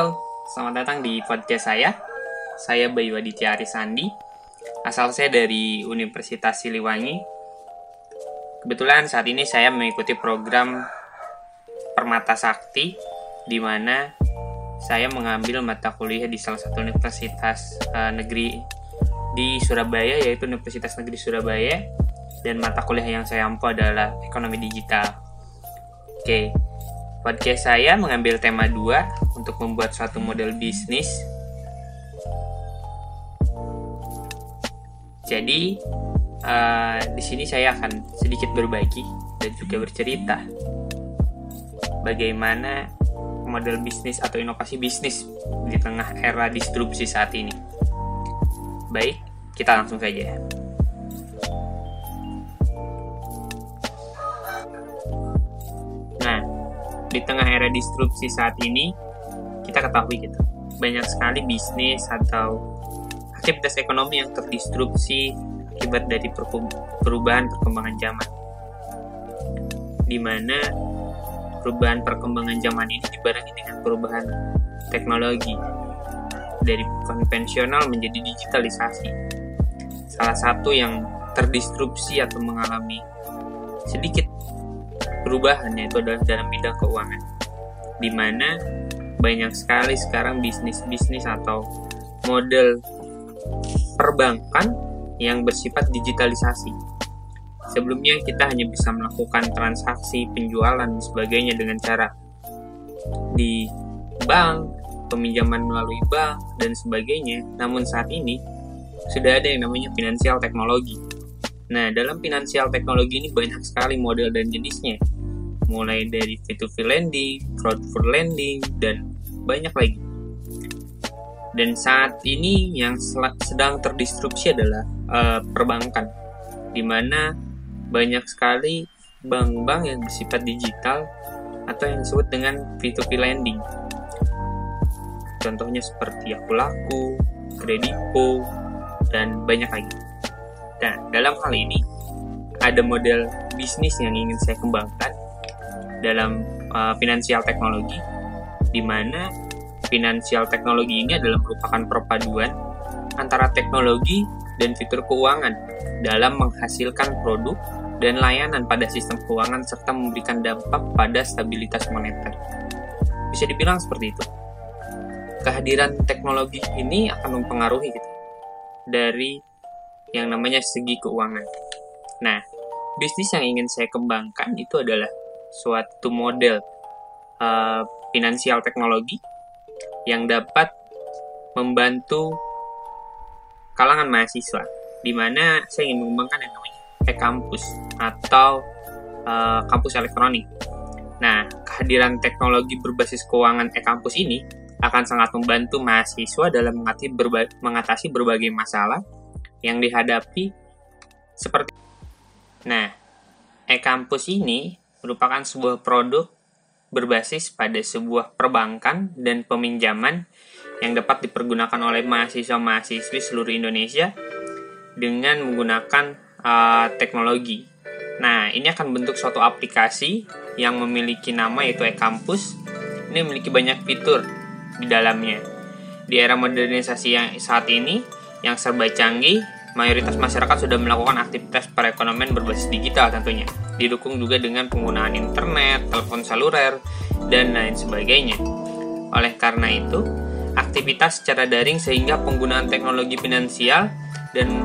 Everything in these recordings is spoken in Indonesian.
Halo, selamat datang di podcast saya. Saya Bayu Aditya Arisandi. Asal saya dari Universitas Siliwangi. Kebetulan saat ini saya mengikuti program Permata Sakti, di mana saya mengambil mata kuliah di salah satu universitas uh, negeri di Surabaya, yaitu Universitas Negeri Surabaya, dan mata kuliah yang saya ampu adalah ekonomi digital. Oke, podcast saya mengambil tema 2 untuk membuat suatu model bisnis. Jadi, uh, di sini saya akan sedikit berbagi dan juga bercerita bagaimana model bisnis atau inovasi bisnis di tengah era distribusi saat ini. Baik, kita langsung saja. Nah, di tengah era disrupsi saat ini, kita ketahui gitu, banyak sekali bisnis atau aktivitas ekonomi yang terdistrupsi akibat dari perubahan perkembangan zaman. Di mana perubahan perkembangan zaman ini dibarengi dengan perubahan teknologi dari konvensional menjadi digitalisasi. Salah satu yang terdistrupsi atau mengalami sedikit perubahan yaitu adalah dalam bidang keuangan di mana banyak sekali sekarang bisnis-bisnis atau model perbankan yang bersifat digitalisasi. Sebelumnya kita hanya bisa melakukan transaksi penjualan dan sebagainya dengan cara di bank, peminjaman melalui bank dan sebagainya. Namun saat ini sudah ada yang namanya finansial teknologi Nah, dalam finansial teknologi ini banyak sekali model dan jenisnya. Mulai dari P2P lending, crowdfund lending, dan banyak lagi. Dan saat ini yang sedang terdistrupsi adalah uh, perbankan, di mana banyak sekali bank-bank yang bersifat digital atau yang disebut dengan P2P lending. Contohnya seperti Akulaku, Kredipo, dan banyak lagi. Nah, dalam hal ini ada model bisnis yang ingin saya kembangkan dalam uh, finansial teknologi, di mana finansial teknologi ini adalah merupakan perpaduan antara teknologi dan fitur keuangan dalam menghasilkan produk dan layanan pada sistem keuangan serta memberikan dampak pada stabilitas moneter. Bisa dibilang seperti itu. Kehadiran teknologi ini akan mempengaruhi gitu dari yang namanya segi keuangan. Nah, bisnis yang ingin saya kembangkan itu adalah suatu model uh, finansial teknologi yang dapat membantu kalangan mahasiswa, di mana saya ingin mengembangkan yang namanya e-kampus atau uh, kampus elektronik. Nah, kehadiran teknologi berbasis keuangan e-kampus ini akan sangat membantu mahasiswa dalam mengatasi berbagai masalah yang dihadapi seperti Nah, e-kampus ini merupakan sebuah produk berbasis pada sebuah perbankan dan peminjaman yang dapat dipergunakan oleh mahasiswa-mahasiswi seluruh Indonesia dengan menggunakan uh, teknologi. Nah, ini akan bentuk suatu aplikasi yang memiliki nama yaitu e-kampus. Ini memiliki banyak fitur di dalamnya. Di era modernisasi yang saat ini, yang serba canggih, mayoritas masyarakat sudah melakukan aktivitas perekonomian berbasis digital tentunya. Didukung juga dengan penggunaan internet, telepon seluler, dan lain sebagainya. Oleh karena itu, aktivitas secara daring sehingga penggunaan teknologi finansial dan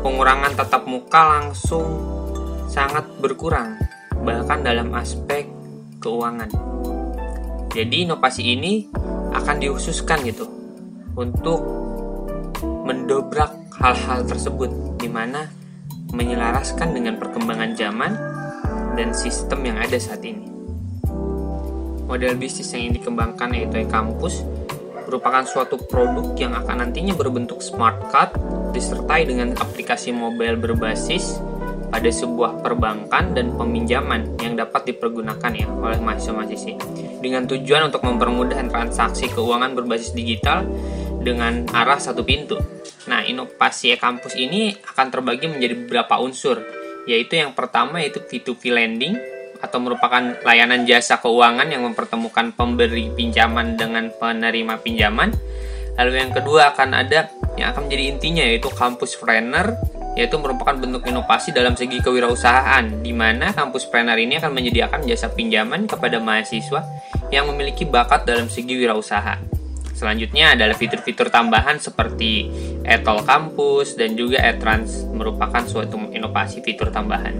pengurangan tatap muka langsung sangat berkurang, bahkan dalam aspek keuangan. Jadi inovasi ini akan dihususkan gitu untuk mendobrak hal-hal tersebut di mana menyelaraskan dengan perkembangan zaman dan sistem yang ada saat ini. Model bisnis yang ingin dikembangkan yaitu e-kampus merupakan suatu produk yang akan nantinya berbentuk smart card disertai dengan aplikasi mobile berbasis pada sebuah perbankan dan peminjaman yang dapat dipergunakan ya oleh mahasiswa-mahasiswi dengan tujuan untuk mempermudah transaksi keuangan berbasis digital dengan arah satu pintu. Nah, inovasi e-kampus ini akan terbagi menjadi beberapa unsur, yaitu yang pertama yaitu P2P lending atau merupakan layanan jasa keuangan yang mempertemukan pemberi pinjaman dengan penerima pinjaman. Lalu yang kedua akan ada yang akan menjadi intinya yaitu kampus trainer yaitu merupakan bentuk inovasi dalam segi kewirausahaan di mana kampus trainer ini akan menyediakan jasa pinjaman kepada mahasiswa yang memiliki bakat dalam segi wirausaha. Selanjutnya adalah fitur-fitur tambahan seperti etol kampus dan juga e-trans merupakan suatu inovasi fitur tambahan.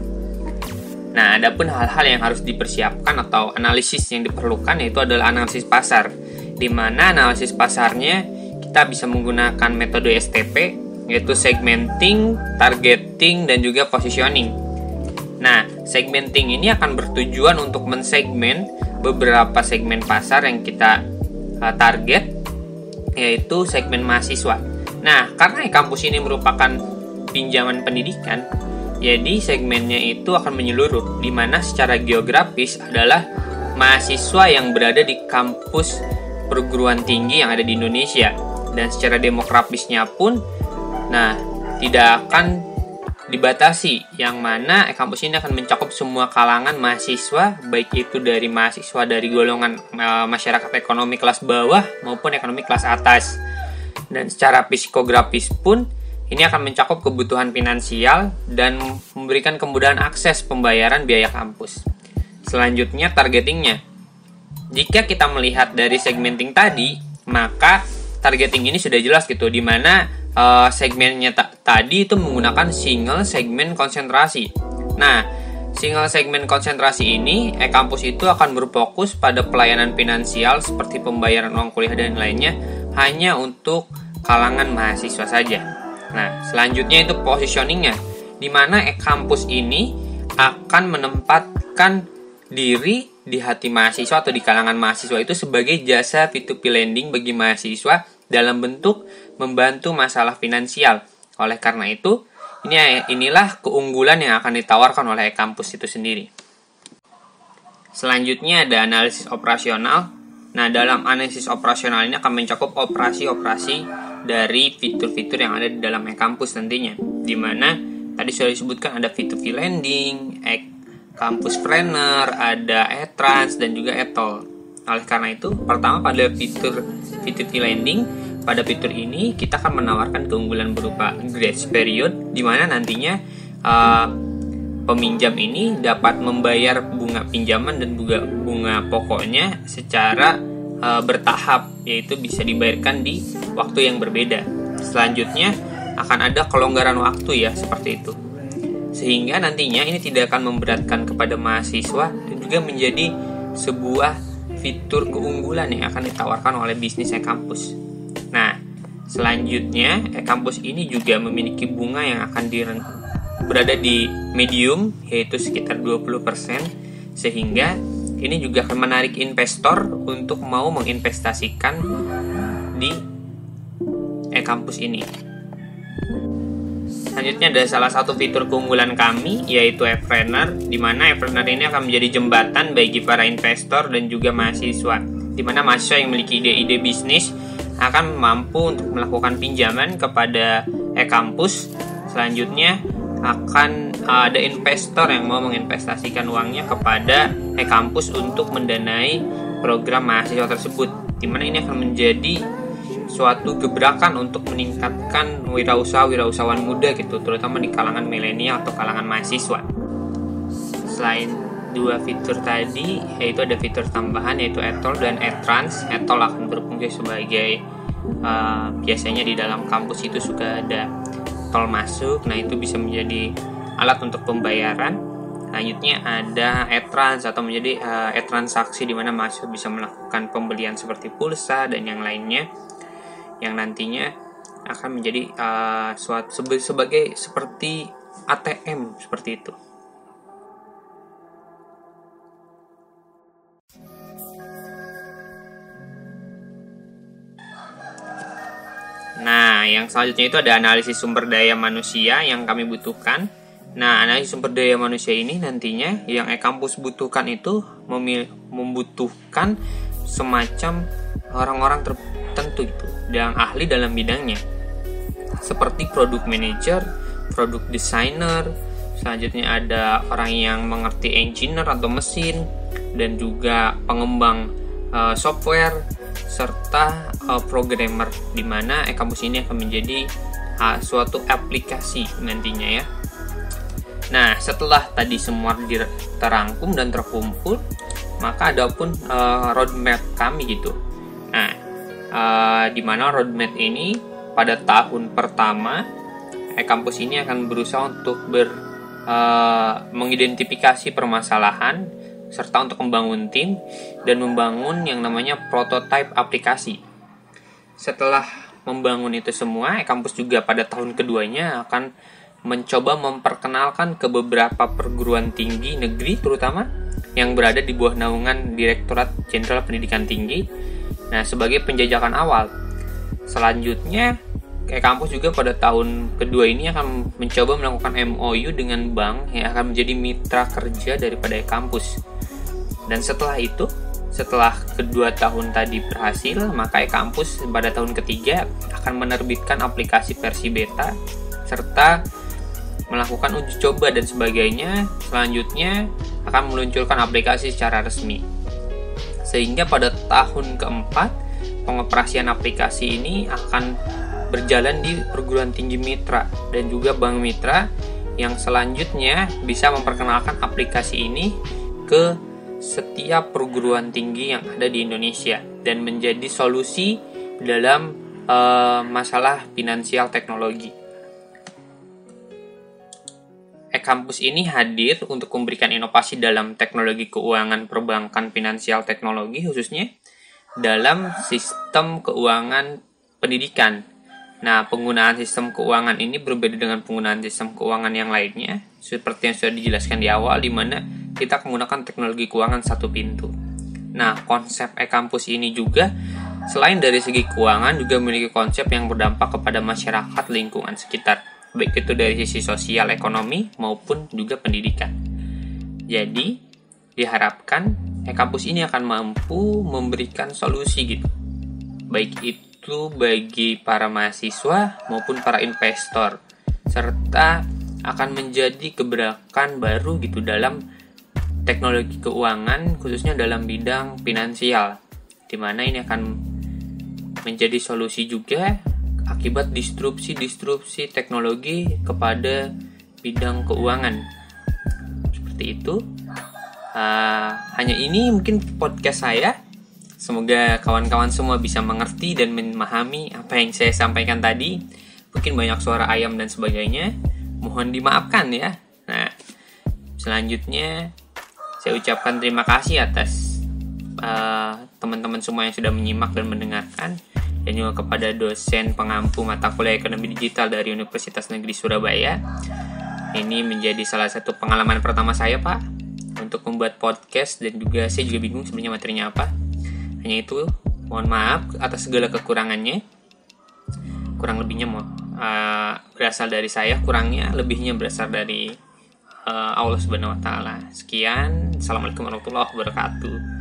Nah, adapun hal-hal yang harus dipersiapkan atau analisis yang diperlukan yaitu adalah analisis pasar, di mana analisis pasarnya kita bisa menggunakan metode STP yaitu segmenting, targeting, dan juga positioning. Nah, segmenting ini akan bertujuan untuk mensegmen beberapa segmen pasar yang kita uh, target, yaitu segmen mahasiswa. Nah, karena kampus ini merupakan pinjaman pendidikan, jadi segmennya itu akan menyeluruh, di mana secara geografis adalah mahasiswa yang berada di kampus perguruan tinggi yang ada di Indonesia. Dan secara demografisnya pun Nah, tidak akan dibatasi yang mana kampus ini akan mencakup semua kalangan mahasiswa baik itu dari mahasiswa dari golongan e, masyarakat ekonomi kelas bawah maupun ekonomi kelas atas. Dan secara psikografis pun ini akan mencakup kebutuhan finansial dan memberikan kemudahan akses pembayaran biaya kampus. Selanjutnya targetingnya. Jika kita melihat dari segmenting tadi maka targeting ini sudah jelas gitu di mana uh, segmennya tadi itu menggunakan single segmen konsentrasi. Nah, single segmen konsentrasi ini e-kampus itu akan berfokus pada pelayanan finansial seperti pembayaran uang kuliah dan lainnya hanya untuk kalangan mahasiswa saja. Nah, selanjutnya itu positioningnya, di mana e-kampus ini akan menempatkan diri di hati mahasiswa atau di kalangan mahasiswa itu sebagai jasa P2P lending bagi mahasiswa dalam bentuk membantu masalah finansial. Oleh karena itu, ini inilah keunggulan yang akan ditawarkan oleh kampus itu sendiri. Selanjutnya ada analisis operasional. Nah, dalam analisis operasional ini akan mencakup operasi-operasi dari fitur-fitur yang ada di dalam e-kampus nantinya. Di mana tadi sudah disebutkan ada fitur lending, e-kampus planner, ada e-trans dan juga e-tol. Oleh karena itu, pertama pada fitur fitur lending pada fitur ini kita akan menawarkan keunggulan berupa grace period di mana nantinya uh, peminjam ini dapat membayar bunga pinjaman dan juga bunga pokoknya secara uh, bertahap yaitu bisa dibayarkan di waktu yang berbeda. Selanjutnya akan ada kelonggaran waktu ya seperti itu. Sehingga nantinya ini tidak akan memberatkan kepada mahasiswa dan juga menjadi sebuah fitur keunggulan yang akan ditawarkan oleh bisnisnya kampus. Selanjutnya e-kampus ini juga memiliki bunga yang akan di, berada di medium yaitu sekitar 20% sehingga ini juga akan menarik investor untuk mau menginvestasikan di e-kampus ini. Selanjutnya ada salah satu fitur keunggulan kami yaitu e-planner di mana e-planner ini akan menjadi jembatan bagi para investor dan juga mahasiswa di mana mahasiswa yang memiliki ide-ide bisnis akan mampu untuk melakukan pinjaman kepada e-kampus. Selanjutnya akan ada investor yang mau menginvestasikan uangnya kepada e-kampus untuk mendanai program mahasiswa tersebut. Di mana ini akan menjadi suatu gebrakan untuk meningkatkan wirausaha wirausahawan muda gitu, terutama di kalangan milenial atau kalangan mahasiswa. Selain dua fitur tadi yaitu ada fitur tambahan yaitu etol dan etrans etol akan berfungsi sebagai uh, biasanya di dalam kampus itu sudah ada tol masuk nah itu bisa menjadi alat untuk pembayaran selanjutnya ada e-trans atau menjadi uh, e-transaksi di mana mahasiswa bisa melakukan pembelian seperti pulsa dan yang lainnya yang nantinya akan menjadi uh, suatu sebagai seperti ATM seperti itu. Nah, yang selanjutnya itu ada analisis sumber daya manusia yang kami butuhkan. Nah, analisis sumber daya manusia ini nantinya yang e-kampus butuhkan itu membutuhkan semacam orang-orang tertentu itu yang ahli dalam bidangnya. Seperti produk manager, produk designer, selanjutnya ada orang yang mengerti engineer atau mesin dan juga pengembang uh, software serta uh, programmer di mana e-kampus ini akan menjadi uh, suatu aplikasi nantinya ya. Nah, setelah tadi semua terangkum dan terkumpul, maka ada pun uh, roadmap kami gitu. Nah, uh, di mana roadmap ini pada tahun pertama e-kampus ini akan berusaha untuk ber uh, mengidentifikasi permasalahan serta untuk membangun tim dan membangun yang namanya prototype aplikasi. Setelah membangun itu semua, e-kampus juga pada tahun keduanya akan mencoba memperkenalkan ke beberapa perguruan tinggi negeri terutama yang berada di bawah naungan Direktorat Jenderal Pendidikan Tinggi. Nah, sebagai penjajakan awal. Selanjutnya, kayak kampus juga pada tahun kedua ini akan mencoba melakukan MOU dengan bank yang akan menjadi mitra kerja daripada kampus. Dan setelah itu, setelah kedua tahun tadi berhasil, maka kampus pada tahun ketiga akan menerbitkan aplikasi versi beta serta melakukan uji coba dan sebagainya. Selanjutnya akan meluncurkan aplikasi secara resmi. Sehingga pada tahun keempat, pengoperasian aplikasi ini akan berjalan di perguruan tinggi mitra dan juga bank mitra yang selanjutnya bisa memperkenalkan aplikasi ini ke setiap perguruan tinggi yang ada di Indonesia dan menjadi solusi dalam uh, masalah finansial teknologi. E-kampus ini hadir untuk memberikan inovasi dalam teknologi keuangan perbankan finansial teknologi khususnya dalam sistem keuangan pendidikan Nah, penggunaan sistem keuangan ini berbeda dengan penggunaan sistem keuangan yang lainnya, seperti yang sudah dijelaskan di awal, di mana kita menggunakan teknologi keuangan satu pintu. Nah, konsep e-kampus ini juga selain dari segi keuangan juga memiliki konsep yang berdampak kepada masyarakat lingkungan sekitar, baik itu dari sisi sosial ekonomi maupun juga pendidikan. Jadi, diharapkan e-kampus ini akan mampu memberikan solusi gitu. Baik itu itu bagi para mahasiswa maupun para investor serta akan menjadi gebrakan baru gitu dalam teknologi keuangan khususnya dalam bidang finansial di mana ini akan menjadi solusi juga akibat disrupsi-disrupsi teknologi kepada bidang keuangan. Seperti itu. Uh, hanya ini mungkin podcast saya Semoga kawan-kawan semua bisa mengerti dan memahami apa yang saya sampaikan tadi. Mungkin banyak suara ayam dan sebagainya. Mohon dimaafkan ya. Nah, selanjutnya saya ucapkan terima kasih atas uh, teman-teman semua yang sudah menyimak dan mendengarkan dan juga kepada dosen pengampu mata kuliah ekonomi digital dari Universitas Negeri Surabaya. Ini menjadi salah satu pengalaman pertama saya, Pak, untuk membuat podcast dan juga saya juga bingung sebenarnya materinya apa hanya itu mohon maaf atas segala kekurangannya. Kurang lebihnya uh, berasal dari saya kurangnya lebihnya berasal dari uh, Allah Subhanahu Wa Taala. Sekian. Assalamualaikum warahmatullahi wabarakatuh